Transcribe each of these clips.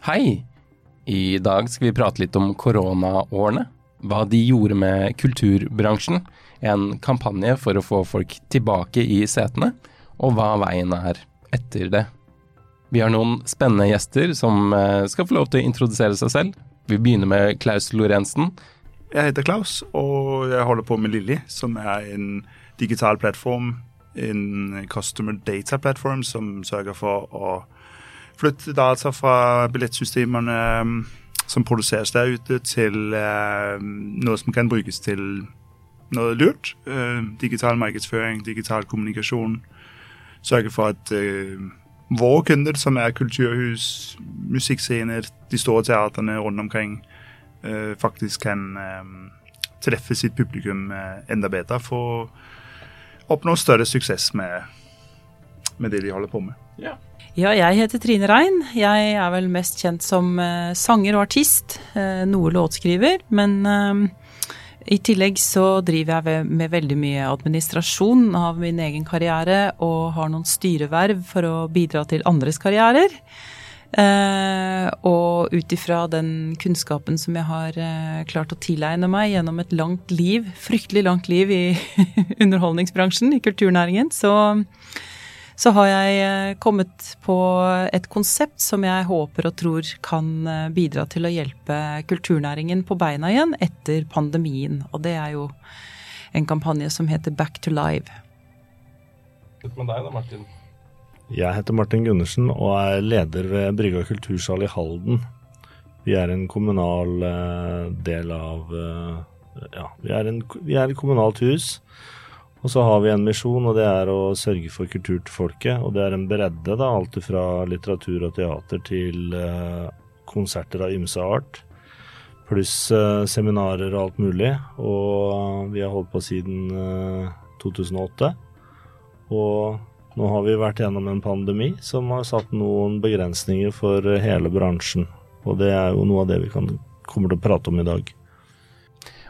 Hei! I dag skal vi prate litt om koronaårene. Hva de gjorde med kulturbransjen. En kampanje for å få folk tilbake i setene. Og hva veien er etter det. Vi har noen spennende gjester som eh, skal få lov til å introdusere seg selv. Vi begynner med Klaus Lorentzen. Jeg heter Klaus, og jeg holder på med Lilly, som er en digital plattform. En customer data plattform som sørger for å flytte data fra billettsystemene um, som produseres der ute, til uh, noe som kan brukes til noe lurt. Uh, digital markedsføring, digital kommunikasjon. Sørge for at våre kunder, som er kulturhus, musikkscener, de store teaterne rundt omkring, uh, faktisk kan treffe sitt publikum uh, enda bedre for å oppnå større suksess med, med det de holder på med. Ja. Ja, jeg heter Trine Rein. Jeg er vel mest kjent som uh, sanger og artist. Uh, noe låtskriver. Men uh, i tillegg så driver jeg med veldig mye administrasjon av min egen karriere, og har noen styreverv for å bidra til andres karrierer. og ut ifra den kunnskapen som jeg har klart å tilegne meg gjennom et langt liv, fryktelig langt liv i underholdningsbransjen, i kulturnæringen, så så har jeg kommet på et konsept som jeg håper og tror kan bidra til å hjelpe kulturnæringen på beina igjen etter pandemien. Og det er jo en kampanje som heter Back to Live. Med deg da, Martin? Jeg heter Martin Gundersen og er leder ved Brygga kultursal i Halden. Vi er en kommunal del av Ja, vi er, en, vi er et kommunalt hus. Og så har vi en misjon, og det er å sørge for kultur til folket. Og det er en bredde, da, alt fra litteratur og teater til uh, konserter av ymse art. Pluss uh, seminarer og alt mulig. Og vi har holdt på siden uh, 2008. Og nå har vi vært gjennom en pandemi som har satt noen begrensninger for hele bransjen. Og det er jo noe av det vi kan, kommer til å prate om i dag.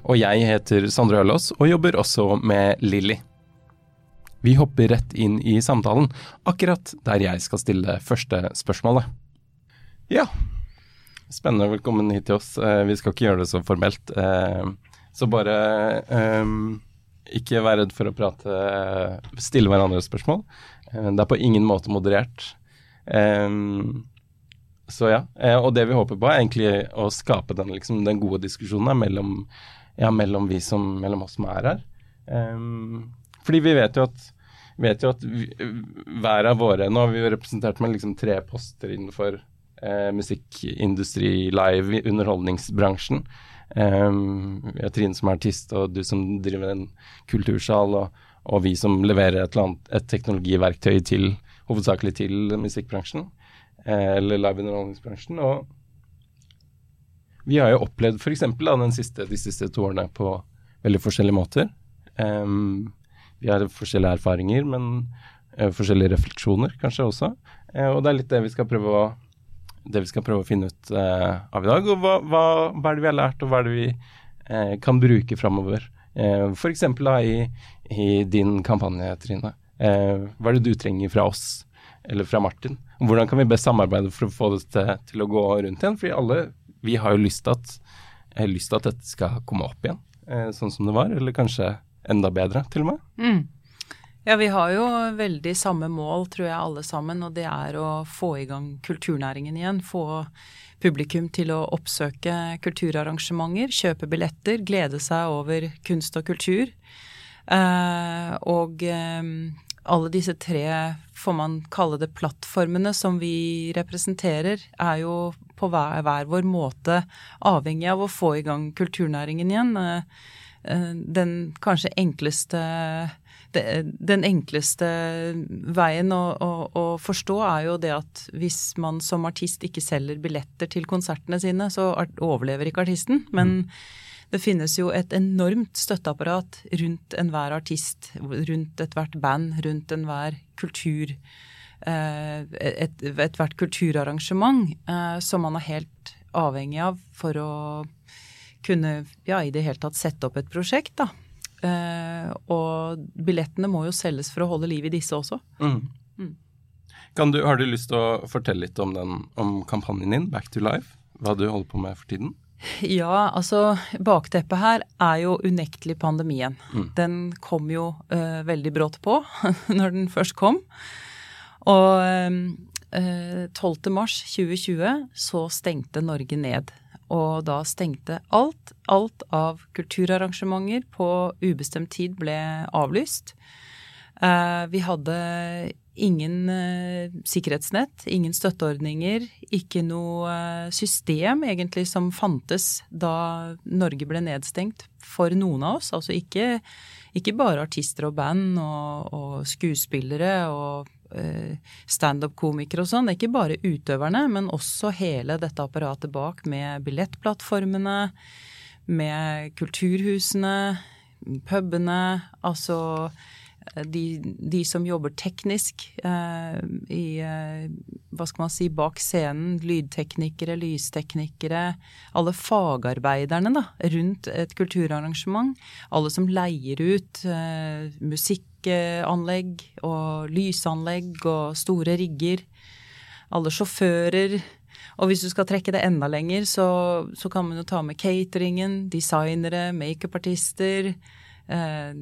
Og jeg heter Sondre Ølås og jobber også med Lilly. Vi hopper rett inn i samtalen, akkurat der jeg skal stille første spørsmålet. Ja, spennende. Velkommen hit til oss. Vi skal ikke gjøre det så formelt. Så bare um, ikke vær redd for å prate, stille hverandre spørsmål. Det er på ingen måte moderert. Så ja, og det vi håper på er egentlig å skape den, liksom, den gode diskusjonen mellom ja, mellom, vi som, mellom oss som er her. Um, fordi vi vet jo at, vet jo at vi, hver av våre Nå har vi jo representert med liksom tre poster innenfor eh, musikkindustri, live, underholdningsbransjen. Um, vi har Trine som er artist, og du som driver en kultursal, og, og vi som leverer et, annet, et teknologiverktøy til, hovedsakelig til musikkbransjen, eh, eller live-underholdningsbransjen. og vi har jo opplevd f.eks. de siste to årene på veldig forskjellige måter. Um, vi har forskjellige erfaringer, men uh, forskjellige refleksjoner kanskje også. Uh, og det er litt det vi skal prøve å, skal prøve å finne ut uh, av i dag. Og hva, hva, hva, er det vi har lært, og hva er det vi kan bruke framover? Uh, F.eks. i, i din kampanje, Trine. hva er det du trenger fra oss, eller fra Martin? Hvordan kan vi best samarbeide for å få det til, til å gå rundt igjen? Fordi alle vi har jo lyst til at, lyst at dette skal komme opp igjen, eh, sånn som det var, eller kanskje enda bedre, til og med. Mm. Ja, vi har jo veldig samme mål, tror jeg, alle sammen, og det er å få i gang kulturnæringen igjen. Få publikum til å oppsøke kulturarrangementer, kjøpe billetter, glede seg over kunst og kultur. Eh, og eh, alle disse tre, får man kalle det plattformene som vi representerer, er jo på hver, hver, vår måte avhengig av å få i gang kulturnæringen igjen. Den kanskje enkleste den enkleste veien å, å, å, forstå er jo det at hvis man som artist ikke selger billetter til konsertene sine, så overlever ikke artisten. Men mm det finnes jo et enormt støtteapparat rundt enhver artist, rundt ethvert band, rundt enhver kultur ethvert et, kulturarrangement eh, som man er helt avhengig av for å kunne ja, i det hele tatt sette opp et prosjekt. da. Eh, og billettene må jo selges for å holde liv i disse også. Mm. Mm. Kan du, har du lyst til å fortelle litt om, den, om kampanjen din, Back to Life? Hva du holder på med for tiden? Ja, altså bakteppet her er jo unektelig pandemien. Mm. Den kom jo uh, veldig brått på når den først kom. Og uh, 12. mars 2020 så stengte Norge ned. Og da stengte alt, alt av kulturarrangementer på ubestemt tid ble avlyst. Uh, vi hadde ingen uh, sikkerhetsnett, ingen støtteordninger, ikke noe uh, system egentlig som fantes da Norge ble nedstengt for noen av oss. Altså ikke, ikke bare artister og band og, og skuespillere og uh, standup-komikere og sånn. Ikke bare utøverne, men også hele dette apparatet bak med billettplattformene, med kulturhusene, pubene, altså de, de, som jobber teknisk eh, i eh, Hva skal man si bak scenen. Lydteknikere, lysteknikere. Alle fagarbeiderne da, rundt et kulturarrangement. Alle som leier ut eh, musikkanlegg og lysanlegg og store rigger. Alle sjåfører. Og hvis du skal trekke det enda lenger, så, så kan man jo ta med cateringen, designere, makeupartister. Eh,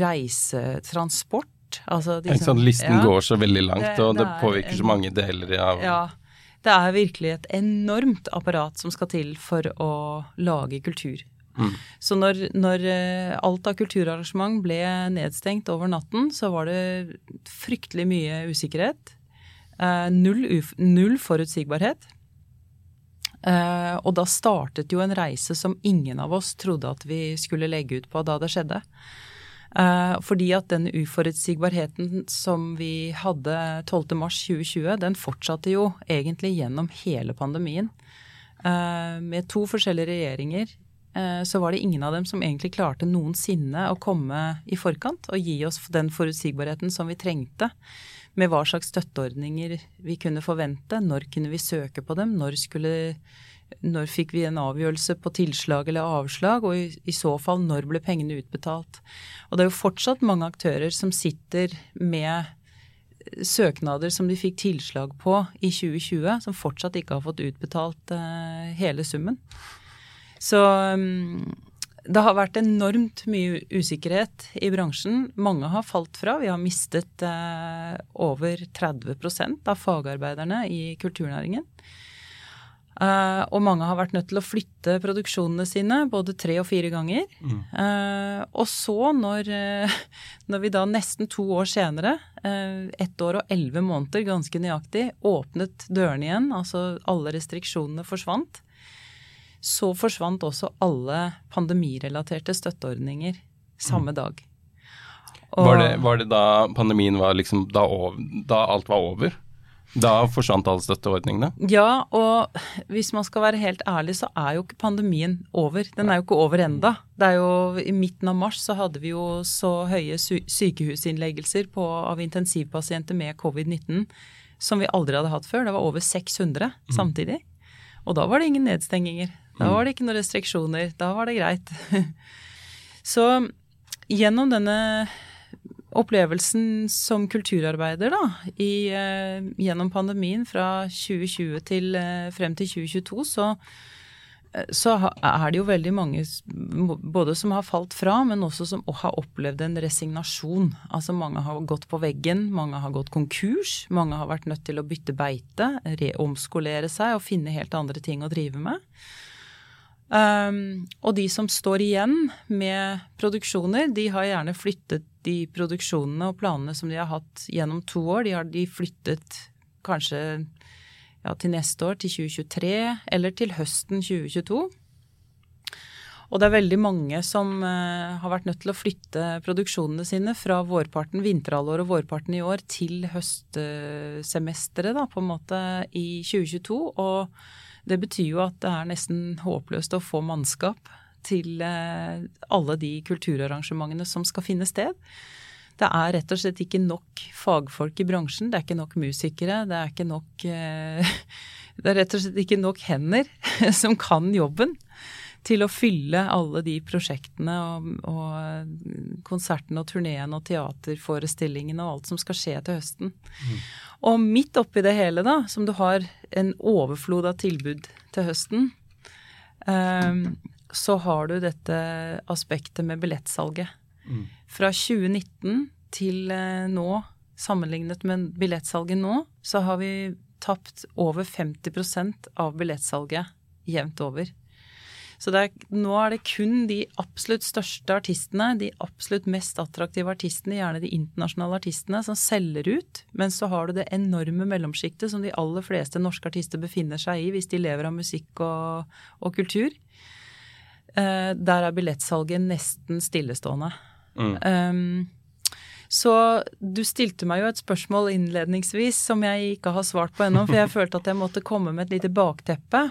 reisetransport. Altså de som, listen ja, går så veldig langt, det, og det, det påvirker så mange deler av Ja. Det er virkelig et enormt apparat som skal til for å lage kultur. Mm. Så når, når, eh, alt av kulturarrangement ble nedstengt over natten, så var det fryktelig mye usikkerhet. Eh, null, null forutsigbarhet. Uh, og da startet jo en reise som ingen av oss trodde at vi skulle legge ut på da det skjedde. Uh, fordi at den uforutsigbarheten som vi hadde 12.3.2020, den fortsatte jo egentlig gjennom hele pandemien. Uh, med to forskjellige regjeringer så var det ingen av dem som egentlig klarte noensinne å komme i forkant og gi oss den forutsigbarheten som vi trengte med hva slags støtteordninger vi kunne forvente, når kunne vi søke på dem, når, skulle, når fikk vi en avgjørelse på tilslag eller avslag, og i, i, så fall når ble pengene utbetalt. Og det er jo fortsatt mange aktører som sitter med søknader som de fikk tilslag på i 2020, som fortsatt ikke har fått utbetalt uh, hele summen. Så um, det har vært enormt mye usikkerhet i bransjen. Mange har falt fra. Vi har mistet eh, over 30% av fagarbeiderne i kulturnæringen. Eh, og mange har vært nødt til å flytte produksjonene sine både tre og fire ganger. Mm. Eh, og så, når, eh, når, vi da nesten to år senere, eh, ett år og elleve måneder ganske nøyaktig, åpnet dørene igjen, altså alle restriksjonene forsvant, så forsvant også alle pandemirelaterte støtteordninger samme mm. dag. Og, var, det, var, det, da pandemien var liksom da, da, alt var over? Da forsvant alle støtteordningene? Ja, og hvis man skal være helt ærlig, så er jo ikke pandemien over. Den er jo ikke over enda. Det er jo I midten av mars så hadde vi jo så høye sykehusinnleggelser på, av intensivpasienter med covid-19 som vi aldri hadde hatt før. Det var over 600 mm. samtidig. Og da var det ingen nedstenginger. Da var det ikke noen restriksjoner. Da var det greit. Så gjennom denne opplevelsen som kulturarbeider da, i, eh, gjennom pandemien fra 2020 til eh, frem til 2022, så, eh, så er det jo veldig mange både som har falt fra, men også som har opplevd en resignasjon. Altså mange har gått på veggen, mange har gått konkurs, mange har vært nødt til å bytte beite, reomskolere seg og finne helt andre ting å drive med. Um, og de som står igjen med produksjoner, de har gjerne flyttet de produksjonene og planene som de har hatt gjennom to år, de har de flyttet kanskje ja, til neste år, til 2023, eller til høsten 2022. Og det er veldig mange som uh, har vært nødt til å flytte produksjonene sine fra vårparten, vinterhalvåret og vårparten i år til høstsemesteret, da, på en måte, i 2022. Og det betyr jo at det er nesten håpløst å få mannskap til eh, alle de kulturarrangementene som skal finne sted. Det er rett og slett ikke nok fagfolk i bransjen. Det er ikke nok musikere. Det er ikke nok eh, Det er rett og slett ikke nok hender som kan jobben til å fylle alle de prosjektene og, og konsertene og turneene og teaterforestillingene og alt som skal skje til høsten. Mm. Og midt oppi det hele, da, som du har en overflod av tilbud til høsten, um, så har du dette aspektet med billettsalget. Mm. Fra 2019 til uh, nå, sammenlignet med billettsalget nå, så har vi tapt over 50% av billettsalget jevnt over. Så er, nå er det kun de absolutt største artistene, de absolutt mest attraktive artistene, gjerne de internasjonale artistene, som selger ut. Men så har du det enorme mellomsjiktet som de aller fleste norske artister befinner seg i hvis de lever av musikk og, og kultur. Eh, der er billettsalget nesten stillestående. Mm. Um, så du stilte meg jo et spørsmål innledningsvis som jeg ikke har svart på ennå, for jeg følte at jeg måtte komme med et lite bakteppe.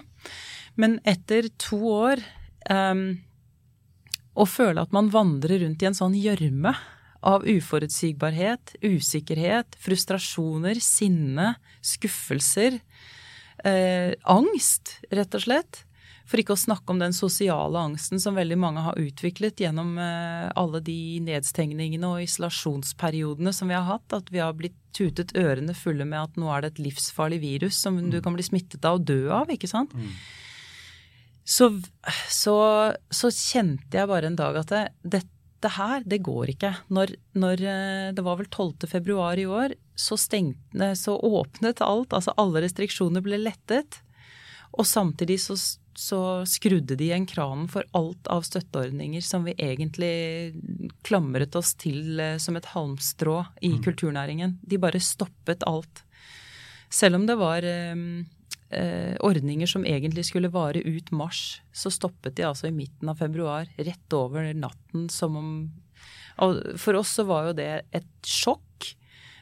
Men etter to år um, å føle at man vandrer rundt i en sånn gjørme av uforutsigbarhet, usikkerhet, frustrasjoner, sinne, skuffelser, eh, angst, rett og slett. For ikke å snakke om den sosiale angsten som veldig mange har utviklet gjennom eh, alle de nedstengningene og isolasjonsperiodene som vi har hatt. At vi har blitt tutet ørene fulle med at nå er det et livsfarlig virus som du mm. kan bli smittet av og dø av, ikke sant. Mm. Så, så, så, kjente jeg bare en dag at det, dette her, det går ikke. Når, når, eh, Det var vel 12. februar i år, så, stengte, så åpnet alt. Altså alle restriksjoner ble lettet. Og samtidig så, så skrudde de igjen kranen for alt av støtteordninger som vi egentlig klamret oss til eh, som et halmstrå i mm. kulturnæringen. De bare stoppet alt. Selv om det var um, eh, ordninger som egentlig skulle vare ut mars, så stoppet de altså i midten av februar, rett over natten, som om For oss så var jo det et sjokk.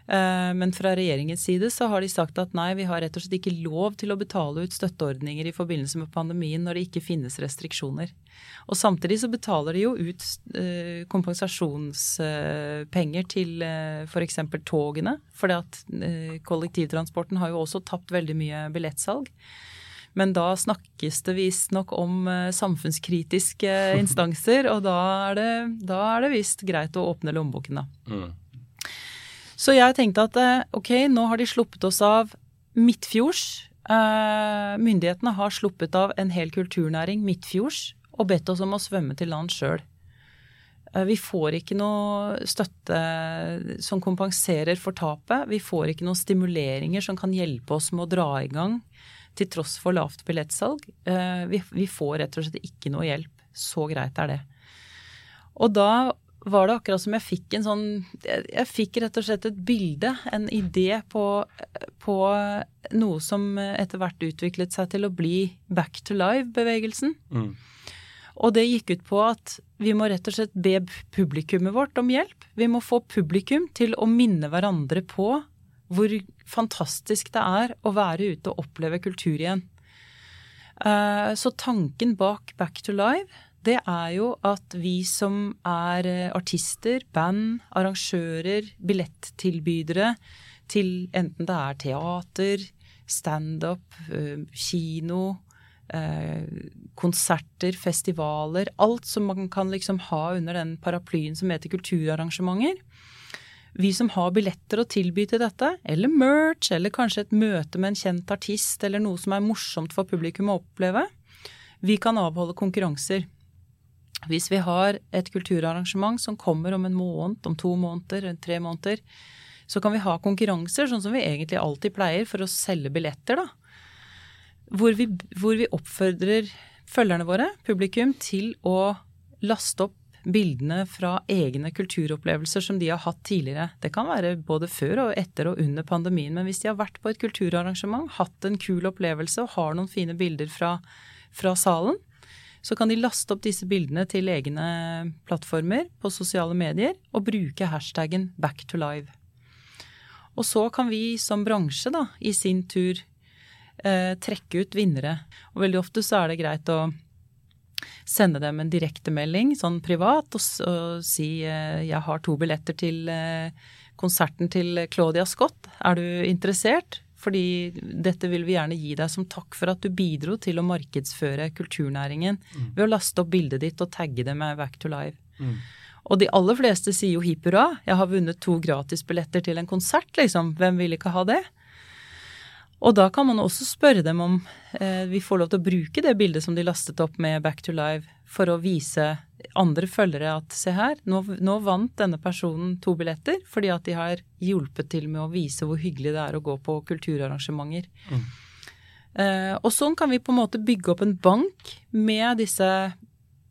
Eh, men fra regjeringens side så har de sagt at nei, vi har rett og slett ikke lov til å betale ut støtteordninger i forbindelse med pandemien når det ikke finnes restriksjoner. Og samtidig så betaler de jo ut eh, kompensasjonspenger til eh, f.eks. togene. For kollektivtransporten har jo også tapt veldig mye billettsalg. Men da snakkes det visstnok om samfunnskritiske instanser, og da er det, da er det visst greit å åpne lommeboken, da. Mm. Så jeg tenkte at eh, ok, nå har de sluppet oss av midtfjords. Eh, myndighetene har sluppet av en hel kulturnæring midtfjords og bedt oss om å svømme til land sjøl. Eh, vi får ikke noe støtte som kompenserer for tapet. Vi får ikke noen stimuleringer som kan hjelpe oss med å dra i gang til tross for lavt billettsalg. Vi får rett og slett ikke noe hjelp. Så greit er det. Og da var det akkurat som jeg fikk en sånn Jeg fikk rett og slett et bilde, en idé på, på noe som etter hvert utviklet seg til å bli back to live-bevegelsen. Mm. Og det gikk ut på at vi må rett og slett be publikummet vårt om hjelp. Vi må få publikum til å minne hverandre på hvor fantastisk det er å være ute og oppleve kultur igjen. Eh, så tanken bak Back to Live, det er jo at vi som er eh, artister, band, arrangører, billetttilbydere til enten det er teater, standup, eh, kino, Eh, konserter, festivaler. Alt som man kan liksom ha under den paraplyen som heter kulturarrangementer. Vi som har billetter å tilby til dette, eller merch, eller kanskje et møte med en kjent artist, eller noe som er morsomt for publikum å oppleve, vi kan avholde konkurranser. Hvis vi har et kulturarrangement som kommer om en måned, om to måneder, tre måneder, så kan vi ha konkurranser, sånn som vi egentlig alltid pleier, for å selge billetter, da hvor vi, hvor vi oppfordrer følgerne våre, publikum, til å laste opp bildene fra egne kulturopplevelser som de har hatt tidligere. Det kan være både før og etter og under pandemien, men hvis de har vært på et kulturarrangement, hatt en kul opplevelse og har noen fine bilder fra, fra salen, så kan de laste opp disse bildene til egne plattformer på sosiale medier og bruke hashtaggen 'back to live'. Og så kan vi som bransje da, i sin tur eh, trekke ut vinnere. Og veldig ofte så er det greit å sende dem en direktemelding sånn privat og, og si eh, jeg har to billetter til eh, konserten til Claudia Scott, er du interessert? Fordi dette vil vi gjerne gi deg som takk for at du bidro til å markedsføre kulturnæringen ved å laste opp bildet ditt og tagge det med Back to Live. Og de aller fleste sier jo hipp hurra, jeg har vunnet to gratisbilletter til en konsert, liksom. Hvem vil ikke ha det? Og da kan man også spørre dem om eh, vi får lov til å bruke det bildet som de lastet opp med Back to Live, for å vise andre følgere at se her, nå, nå vant denne personen to billetter fordi at de har hjulpet til med å vise hvor hyggelig det er å gå på kulturarrangementer. Eh, og sånn kan vi på en måte bygge opp en bank med disse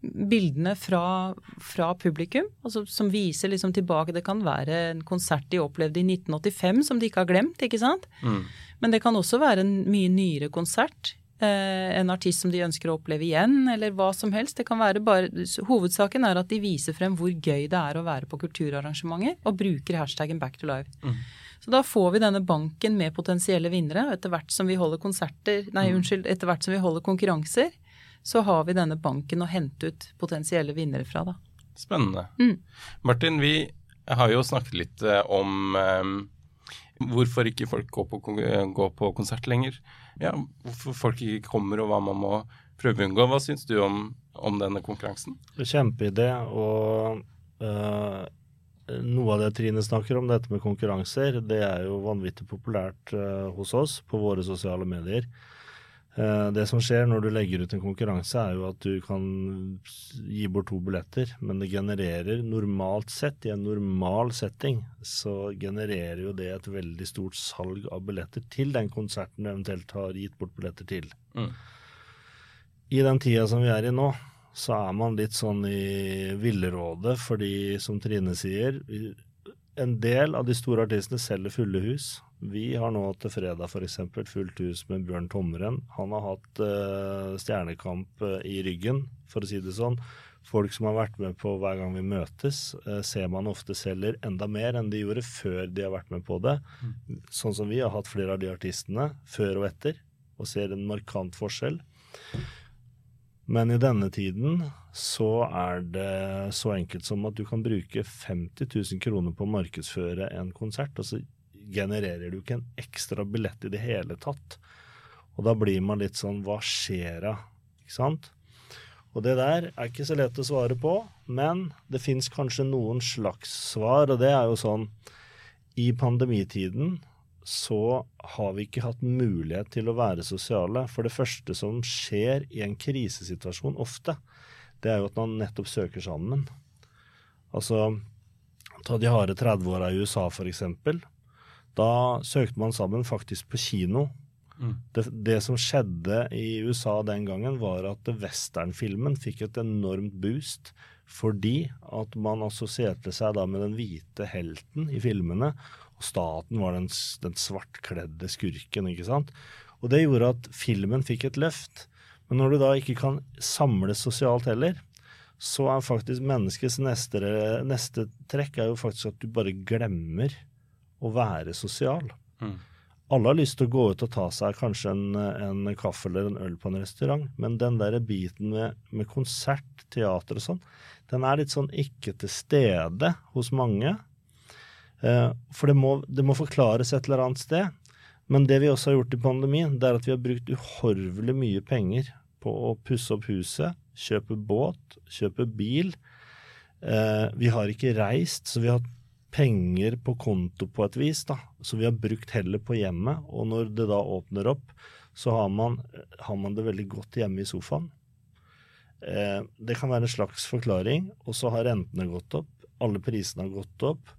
bildene fra, fra publikum, altså som viser liksom tilbake Det kan være en konsert de opplevde i 1985 som de ikke har glemt, ikke sant? Men det kan også være en mye nyere konsert. Eh, en artist som de ønsker å oppleve igjen, eller hva som helst. Det kan være bare, hovedsaken er at de viser frem hvor gøy det er å være på kulturarrangementer, og bruker hashtaggen back to live. Så da får vi denne banken med potensielle vinnere, etter hvert som vi holder konserter, nei, unnskyld, etter hvert som vi holder konkurranser, så har vi denne banken å hente ut potensielle vinnere fra, da. Spennende. Mm. Martin, vi har jo snakket litt eh, om eh, hvorfor ikke folk går på, eh, går på konsert lenger. Ja, hvorfor folk ikke kommer, og hva man må prøve å unngå. Hva syns du om, om denne konkurransen? Kjempeidé. Og eh, noe av det Trine snakker om, dette med konkurranser, det er jo vanvittig populært eh, hos oss på våre sosiale medier. Eh, det som skjer når du legger ut en konkurranse, er jo at du kan gi bort to billetter, men det genererer normalt sett, i en normal setting, så genererer jo det et veldig stort salg av billetter til den konserten du eventuelt har gitt bort billetter til. Mm. I den tida som vi er i nå, så er man litt sånn i villrådet, fordi som Trine sier, en del av de store artistene selger fulle hus. Vi har nå til fredag f.eks. fullt hus med Bjørn Tomren. Han har hatt uh, Stjernekamp eh, i ryggen, for å si det sånn. Folk som har vært med på hver gang vi møtes, uh, ser man ofte selger enda mer enn de gjorde før de har vært med på det. Sånn som vi har hatt flere av de artistene før og etter, og ser en markant forskjell. Men i denne tiden så er det så enkelt som at du kan bruke 50 000 kroner på å markedsføre en konsert, og så genererer du ikke en ekstra billett i det hele tatt. Og da blir man litt sånn Hva skjer da? Ikke sant? Og det der er ikke så lett å svare på, men det fins kanskje noen slags svar, og det er jo sånn I pandemitiden så har vi ikke hatt mulighet til å være sosiale. For det første som skjer i en krisesituasjon ofte, det er jo at man nettopp søker sammen. Altså, ta de harde 30-åra i USA f.eks. Da søkte man sammen faktisk på kino. Mm. Det, det som skjedde i USA den gangen, var at westernfilmen fikk et enormt boost fordi at man assosierte seg da med den hvite helten i filmene, og staten var den, den svartkledde skurken, ikke sant. Og det gjorde at filmen fikk et løft. Men når du da ikke kan samles sosialt heller, så er faktisk menneskets neste, neste trekk er jo faktisk at du bare glemmer å være sosial. Mm. Alle har lyst til å gå ut og ta seg kanskje en, en kaffe eller en øl på en restaurant, men den der biten med, med konsert, teater og sånn, den er litt sånn ikke til stede hos mange. Eh, for det må, det må forklares et eller annet sted. Men det vi også har gjort i pandemien, det er at vi har brukt uhorvelig mye penger på å pusse opp huset, kjøpe båt, kjøpe bil. Eh, vi har ikke reist, så vi har hatt penger på konto på et vis, da. Så vi har brukt heller på hjemmet. Og når det da åpner opp, så har man, har man det veldig godt hjemme i sofaen. Eh, det kan være en slags forklaring. Og så har rentene gått opp. Alle prisene har gått opp.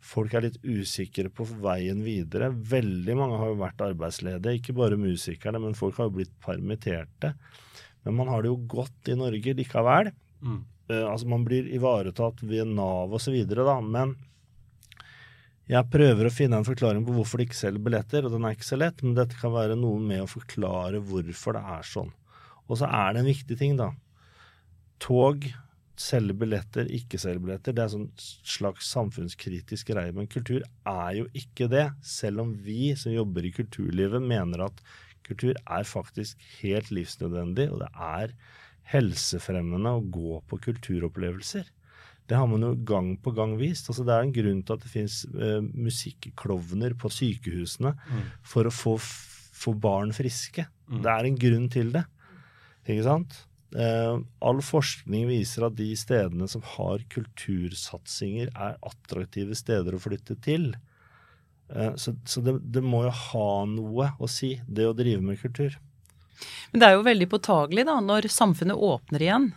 Folk er litt usikre på veien videre. Veldig mange har jo vært arbeidsledige, ikke bare musikerne, men folk har jo blitt permitterte. Men man har det jo godt i Norge likevel. Mm. Eh, altså Man blir ivaretatt ved Nav osv.. Men jeg prøver å finne en forklaring på hvorfor de ikke selger billetter, og den er ikke så lett, men dette kan være noe med å forklare hvorfor det er sånn. Og så er det en viktig ting, da. Tog, selger billetter, ikke selger billetter, det er sånn slags samfunnskritisk greie. Men kultur er jo ikke det, selv om vi som jobber i kulturlivet mener at kultur er faktisk helt livsnødvendig, og det er helsefremmende å gå på kulturopplevelser. Det har man jo gang på gang vist. Altså, det er en grunn til at det finnes uh, musikklovner på sykehusene Mm. for å få, få barn friske. Mm. Det er en grunn til det. Ikke sant? Eh, all forskning viser at de stedene som har kultursatsinger, er attraktive steder å flytte til. Eh, så så det, det må jo ha noe å si, det å drive med kultur. Men det er jo veldig påtagelig da, når samfunnet åpner igjen.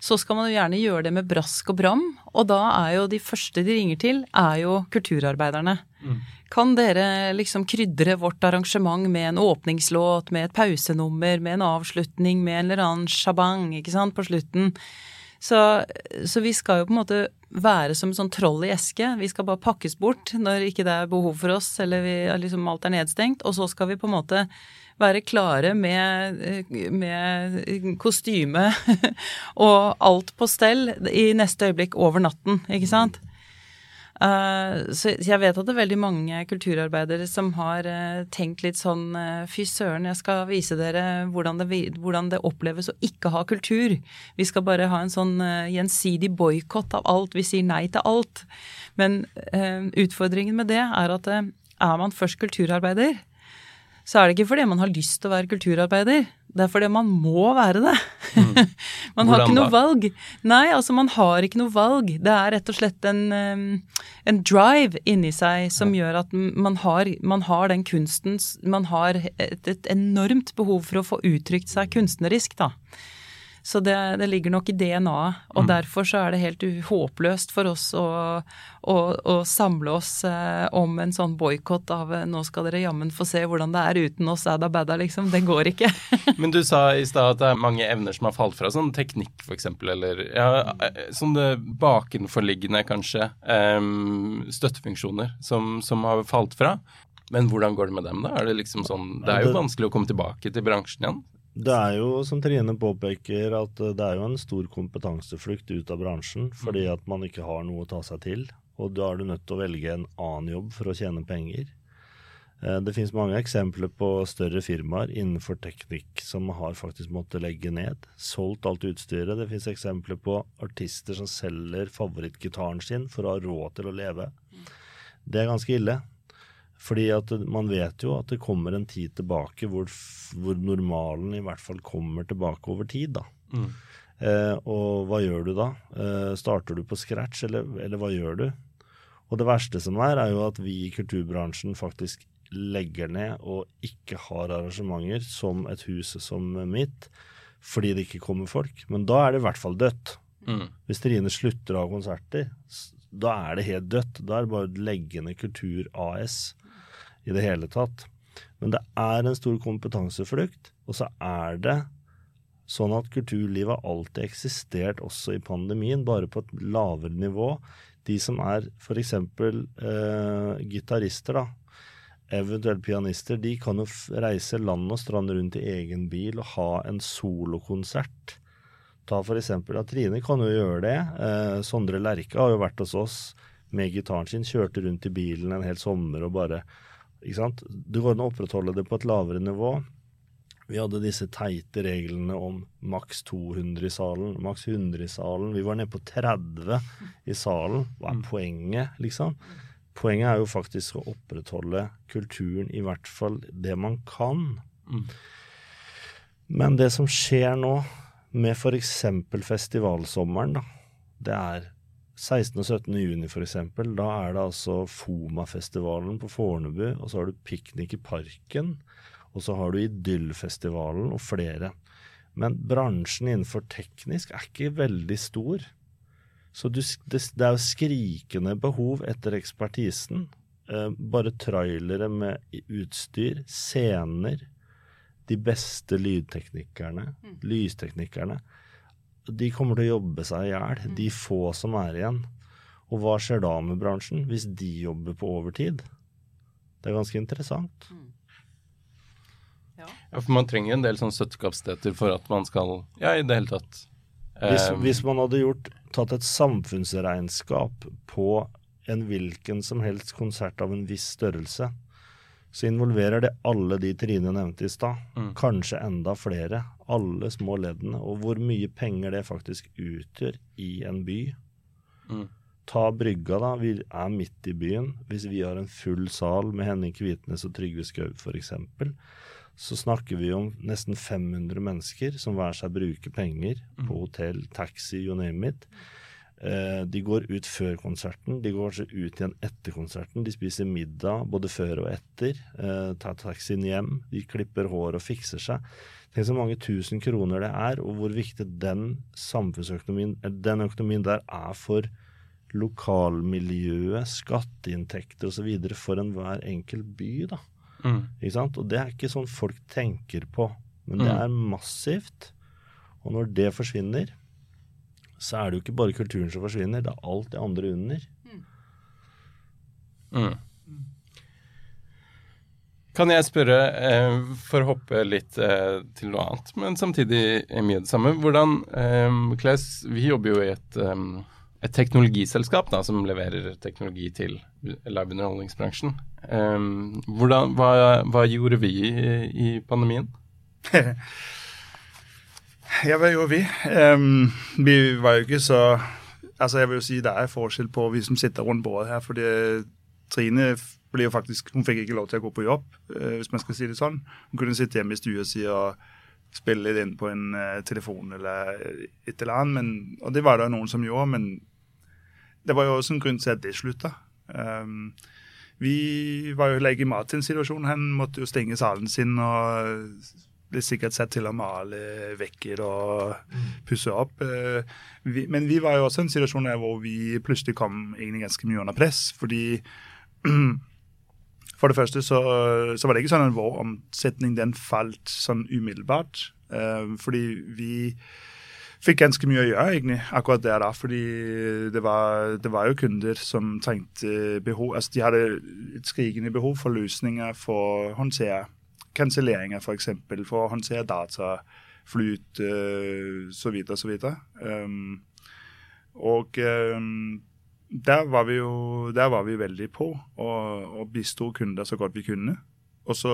Så skal man jo gjerne gjøre det med brask og bram, og da er jo de første de ringer til, er jo kulturarbeiderne. Mm. Kan dere liksom krydre vårt arrangement med en åpningslåt, med et pausenummer, med en avslutning, med en eller annen shabang, ikke sant, på slutten? Så, så vi skal jo på en måte være som sånn troll i eske. Vi skal bare pakkes bort når ikke det er behov for oss, eller vi, liksom alt er nedstengt. Og så skal vi på en måte være klare med, med kostyme og alt på stell i neste øyeblikk over natten, ikke sant? Uh, så jeg vet at det er veldig mange kulturarbeidere som har uh, tenkt litt sånn Fy søren, jeg skal vise dere hvordan det, hvordan det, oppleves å ikke ha kultur. Vi skal bare ha en sånn gjensidig boikott av alt. Vi sier nei til alt. Men utfordringen med det er at er man først kulturarbeider, så er det ikke fordi man har lyst til å være kulturarbeider. Det er fordi man må være det. Mm. man har ikke noe da? valg. Nei, altså man har ikke noe valg. Det er rett og slett en, en drive inni seg som gjør at man har, man har den kunsten Man har et, et enormt behov for å få uttrykt seg kunstnerisk, da. Så det, det ligger nok i DNA-et, og Mm. derfor så er det helt håpløst for oss å, å, å samle oss eh, om en sånn boikott av eh, 'nå skal dere jammen få se hvordan det er uten oss, adda badda', liksom. Det går ikke. Men du sa i stad at det er mange evner som har falt fra, sånn teknikk f.eks., eller ja, sånn det bakenforliggende, kanskje, um, støttefunksjoner som, som har falt fra. Men hvordan går det med dem, da? Er det liksom sånn Det er jo vanskelig å komme tilbake til bransjen igjen. Det er jo, som Trine påpeker, at eh, det er jo en stor kompetanseflukt ut av bransjen fordi at man ikke har noe å ta seg til. Og da er du nødt til å velge en annen jobb for å tjene penger. Eh, Det finnes mange eksempler på større firmaer innenfor teknikk som har faktisk måttet legge ned. Solgt alt utstyret. Det finnes eksempler på artister som selger favorittgitaren sin for å ha råd til å leve. Det er ganske ille. Fordi at man vet jo at det kommer en tid tilbake hvor, hvor normalen i hvert fall kommer tilbake over tid, da. Mm. Eh, og hva gjør du da? Eh, starter du på scratch, eller, eller hva gjør du? Og det verste som er, er jo at vi i kulturbransjen faktisk legger ned og ikke har arrangementer som et hus som mitt, fordi det ikke kommer folk. Men da er det i hvert fall dødt. Mm. Hvis Trine slutter å ha konserter, da er det helt dødt. Da er det bare å legge ned Kultur AS i det hele tatt. Men det er en stor kompetanseflukt, og så er det sånn at kulturlivet har alltid eksistert også i pandemien, bare på et lavere nivå. De som er f.eks. Eh, gitarister, da, eventuelt pianister, de kan jo reise land og strand rundt i egen bil og ha en solokonsert. Ta eksempel at Trine kan jo gjøre det. Eh, Sondre Lerche har jo vært hos oss med gitaren sin, kjørte rundt i bilen en hel sommer og bare Ikke sant. Det går an å opprettholde det på et lavere nivå. Vi hadde disse teite reglene om maks 200 i salen, maks 100 i salen. Vi var nede på 30 i salen. Hva er poenget, liksom? Poenget er jo faktisk å opprettholde kulturen, i hvert fall det man kan. Mm. Men det som skjer nå, med f.eks. festivalsommeren, da, det er 16. og 17. juni f.eks. Da er det altså Foma-festivalen på Fornebu, og så har du Piknik i parken, og så har du Idyllfestivalen og flere. Men bransjen innenfor teknisk er ikke veldig stor. Så du, det, det er jo skrikende behov etter ekspertisen. Eh, bare trailere med utstyr, scener. De beste lydteknikerne, lysteknikerne. De kommer til å jobbe seg i hjel, de få som er igjen. Og hva skjer da med bransjen, hvis de jobber på overtid? Det er ganske interessant. Ja, for man trenger en del sånn støttekapasiteter for at man skal Ja, i det hele tatt. Hvis, em, hvis man hadde gjort, tatt et samfunnsregnskap på en hvilken som helst konsert av en viss størrelse, så involverer det alle de Trine nevnte i stad. Mm. Kanskje enda flere. Alle små leddene. Og hvor mye penger det faktisk utgjør i en by. Mm. Ta Brygga, da. Vi er midt i byen. Hvis vi har en full sal med Henning Kvitnes og Trygve Skaug f.eks., så snakker vi om nesten 500 mennesker som hver seg bruker penger på hotell, taxi, you name it. Eh, de går ut før konserten, de går kanskje ut igjen etter konserten. De spiser middag både før og etter. Eh, tar taxien hjem. De klipper hår og fikser seg. Tenk så mange tusen kroner det er, og hvor viktig den samfunnsøkonomien, den økonomien der er for lokalmiljøet, skatteinntekter osv. for enhver enkelt by. da. Mm. Ikke sant? Og det er ikke sånn folk tenker på, men det Mm. er massivt. Og når det forsvinner, så er det jo ikke bare kulturen som forsvinner, det er alt det andre under. Mm. Kan jeg spørre, eh, for å hoppe litt eh, til noe annet, men samtidig er mye det samme. Hvordan, eh, Klaus, vi jobber jo i et, eh, et teknologiselskap da, som leverer teknologi til. Eh, hvordan, hva, hva gjorde vi i, i pandemien? Ja, hva gjorde vi? Um, vi var jo ikke så Altså, jeg vil jo si det er forskjell på vi som sitter rundt bordet her. fordi Trine ble jo faktisk, hun fikk ikke lov til å gå på jobb, eh, hvis man skal si det sånn. Hun kunne sitte hjemme i stua si og spille det inn på en eh, telefon eller et eller annet. Men, og det var det noen som gjorde, men det var jo også en grunn til at det slutta. Um, vi var jo lege i Martins situasjon. Han måtte jo stenge salen sin og ble sikkert satt til å male vekker og pusse opp. Eh, Vi, men vi var jo også i en situasjon der hvor vi plutselig kom egentlig ganske mye under press. Fordi for det første så, så var det ikke sånn at vår omsetning den falt sånn umiddelbart. Uh, fordi vi fikk ganske mye å gjøre egentlig akkurat der da. Fordi det var, det var jo kunder som trengte behov Altså de hadde et skrikende behov for løsninger for å håndtere kanselleringer, f.eks. For, for å håndtere dataflyt uh, så videre, så videre. Um, og um, der var vi jo der var vi veldig på og, og bisto kunder så godt vi kunne. Og så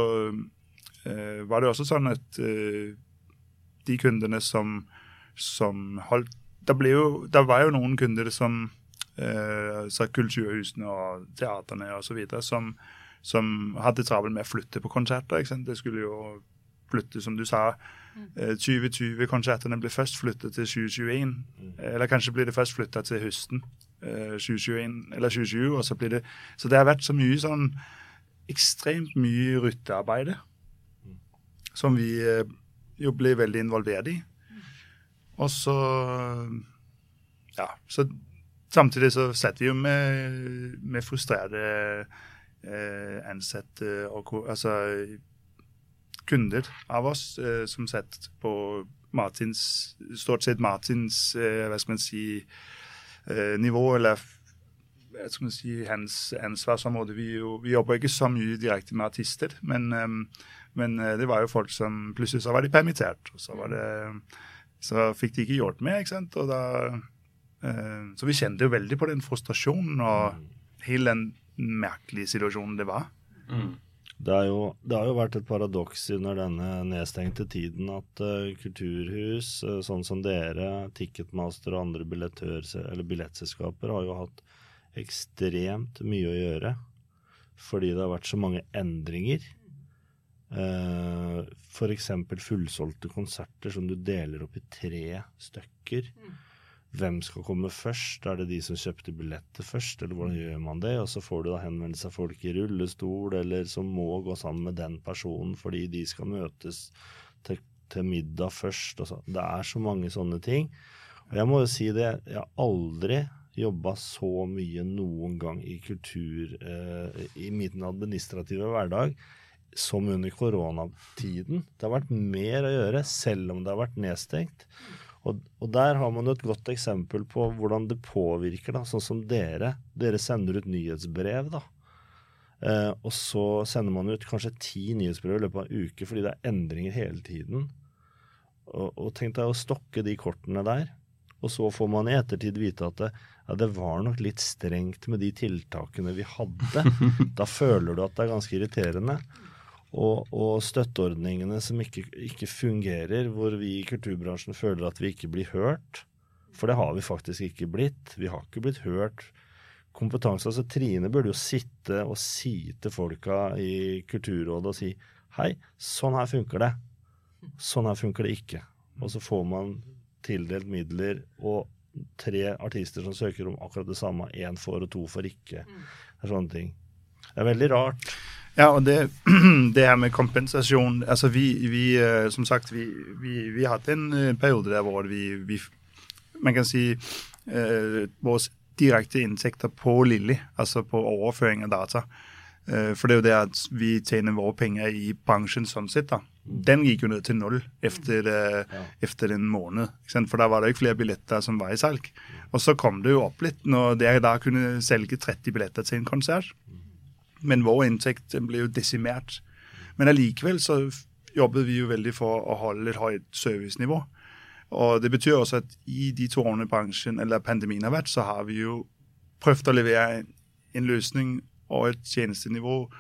eh, var det også sånn at eh, de kundene som, som holdt det, jo, det var jo noen kunder som eh, kulturhusene og teaterne videre, som, som hadde travelt med å flytte på konserter. ikke sant? Det skulle jo flytte, som du sa. eh, 2020-konsertene blir først flyttet til 2021. Eller kanskje blir det først flytta til høsten eh, 2021 eller 2020. og Så blir det, så det har vært så mye sånn ekstremt mye ryttearbeid som vi eh, jo ble veldig involvert i. Og så Ja. Så samtidig så sitter vi jo med, med frustrerte eh, ansatte og altså kunder av oss eh, som sitter på Martins Stort sett Martins eh, hva skal man si eh, nivå, eller jeg skal si, hens ansvarsområde. Vi, jo, vi jobber ikke så mye direkte med artister, men, eh, men eh, det var jo folk som plutselig så var de permittert. og så var det så fikk de ikke gjort mer. ikke sant? Og da, eh, så vi kjente jo veldig på den frustrasjonen og hele den merkelige situasjonen det var. Det, jo, det har jo vært et paradoks under denne nedstengte tiden at uh, kulturhus, uh, sånn som dere, Ticketmaster og andre billettselskaper, har jo hatt ekstremt mye å gjøre. Fordi det har vært så mange endringer. Uh, F.eks. fullsolgte konserter som du deler opp i tre stykker. Hvem skal komme først? Er det de som kjøpte billetter først, eller hvordan gjør man det? Og så får du da henvendelse av folk i rullestol, eller som må gå sammen med den personen fordi de skal møtes til, til middag først. Det er så mange sånne ting. Og jeg må jo si det, jeg har aldri jobba så mye noen gang i kultur eh, i min administrative hverdag som under koronatiden. Det har vært mer å gjøre, selv om det har vært nedstengt. Og, og der har man jo et godt eksempel på hvordan det påvirker, da, sånn som dere. Dere sender ut nyhetsbrev, da. Eh, og så sender man ut kanskje ti nyhetsbrev i løpet av en uke fordi det er endringer hele tiden. Og, og tenk deg å stokke de kortene der. Og så får man i ettertid vite at det, ja, det var nok litt strengt med de tiltakene vi hadde. da føler du at det er ganske irriterende. Og, og støtteordningene som ikke, ikke fungerer, hvor vi i kulturbransjen føler at vi ikke blir hørt For det har vi faktisk ikke blitt. Vi har ikke blitt hørt. Kompetanse, altså Trine burde jo sitte og si til folka i Kulturrådet og si hei, sånn her funker det. Sånn her funker det ikke. Og så får man tildelt midler og tre artister som søker om akkurat det samme. Én får og to får ikke. Det er sånne ting. Det er veldig rart. Ja, og det, det her med kompensasjon altså vi, vi øh, Som sagt, vi, vi, vi hadde en øh, periode der hvor vi, vi Man kan si eh, våre direkte inntekter på Lilly, altså på overføring av data. Eh, for det er jo det at vi tjener våre penger i bransjen sånn sett. da. Den gikk jo ned til null etter, ja. etter en måned. For da var det ikke flere billetter som var i salg. Og så kom det jo opp litt når dere da kunne selge 30 billetter til en konsert. Men vår inntekt ble jo desimert. Men allikevel så jobbet vi jo veldig for å holde et høyt servicenivå. Og Det betyr også at i de to årene bransjen, eller pandemien har vært, så har vi jo prøvd å levere en, løsning og et tjenestenivå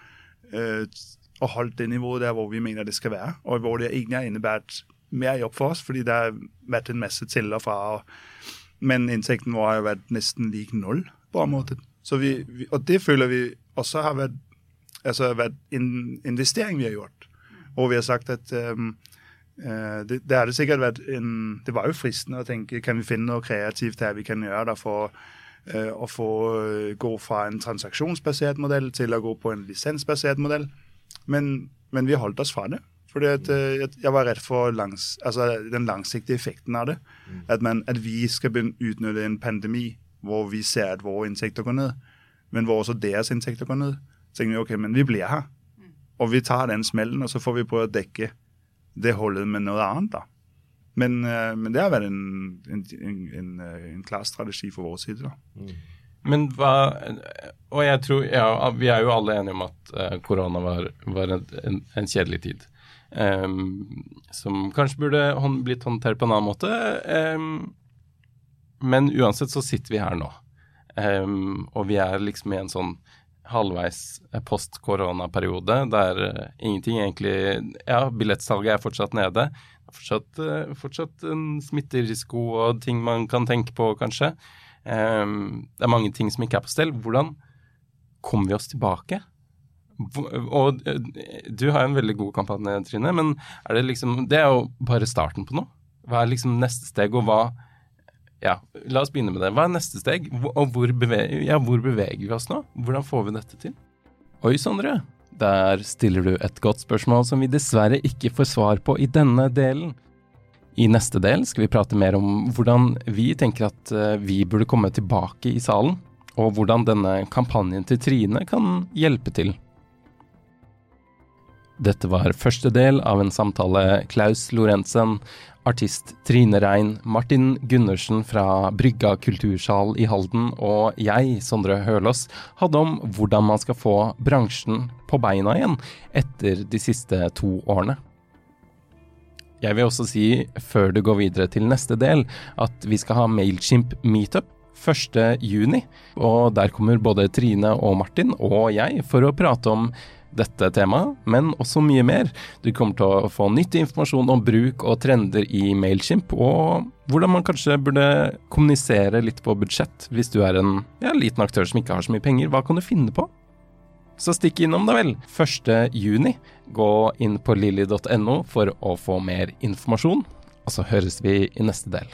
øh, og holdt det nivået der hvor vi mener det skal være. Og hvor det egentlig har innebært mer jobb for oss, fordi det har vært en masse til og fra. Og, men inntekten vår har jo vært nesten lik null på en måte. Vi, og det føler vi også har vi altså vært en investering vi har gjort. Og vi har sagt at um, Eh, det, det, hadde sikkert vært en, det var jo fristende å tenke kan vi finne noe kreativt her vi kan gjøre det for uh, å få uh, gå fra en transaksjonsbasert modell til å gå på en lisensbasert modell. Men, men, vi holdt oss fra det. Fordi at, uh, jeg var redd for langs, altså, den langsiktige effekten av det. Mm. At, man, at, vi skal utnytte en pandemi hvor vi ser at våre inntekter går ned, men hvor også deres inntekter går ned. Så tenker vi ok, men vi blir her. Mm. Og vi tar den smellen, og så får vi prøve å dekke det holdet med noe annet. da. Men, eh, men det har vært en, en, en, en, klar strategi for vår side. da. Mm. Men hva Og jeg tror Ja, vi er jo alle enige om at korona var, var en, en, kjedelig tid. Um, som kanskje burde blitt håndtert på en annen måte. Um, men uansett så sitter vi her nå. Um, og vi er liksom i en sånn halvveis post koronaperiode der uh, ingenting egentlig Ja, billettsalget er fortsatt nede. Fortsatt, uh, fortsatt en smitterisiko og ting man kan tenke på, kanskje. Um, det er mange ting som ikke er på stell. Hvordan kommer vi oss tilbake? Og du har jo en veldig god kampanje, Trine, men er det liksom Det er jo bare starten på noe. Hva er liksom neste steg, og hva ja, la oss begynne med det. Hva er neste steg, og hvor beveger, ja, hvor beveger vi oss nå? Hvordan får vi dette til? Oi, Sondre. Der stiller du et godt spørsmål som vi dessverre ikke får svar på i denne delen. I neste del skal vi prate mer om hvordan vi tenker at eh, vi burde komme tilbake i salen, og hvordan denne kampanjen til Trine kan hjelpe til. Dette var første del av en samtale Klaus Lorentzen artist Trine Rein, Martin Gundersen fra Brygga kultursal i Halden og jeg, Sondre Hølås, hadde om hvordan man skal få bransjen på beina igjen etter de siste to årene. Jeg vil også si, før du går videre til neste del, at vi skal ha Mailchimp meetup 1.6, og der kommer både Trine og Martin og jeg for å prate om dette temaet, men også mye mer. Du kommer til å få nyttig informasjon om bruk og trender i Mailchimp, og hvordan man kanskje burde kommunisere litt på budsjett hvis du er en ja, liten aktør som ikke har så mye penger. Hva kan du finne på? Så stikk innom, da vel. 1. juni. Gå inn på lilly.no for å få mer informasjon, og så høres vi i neste del.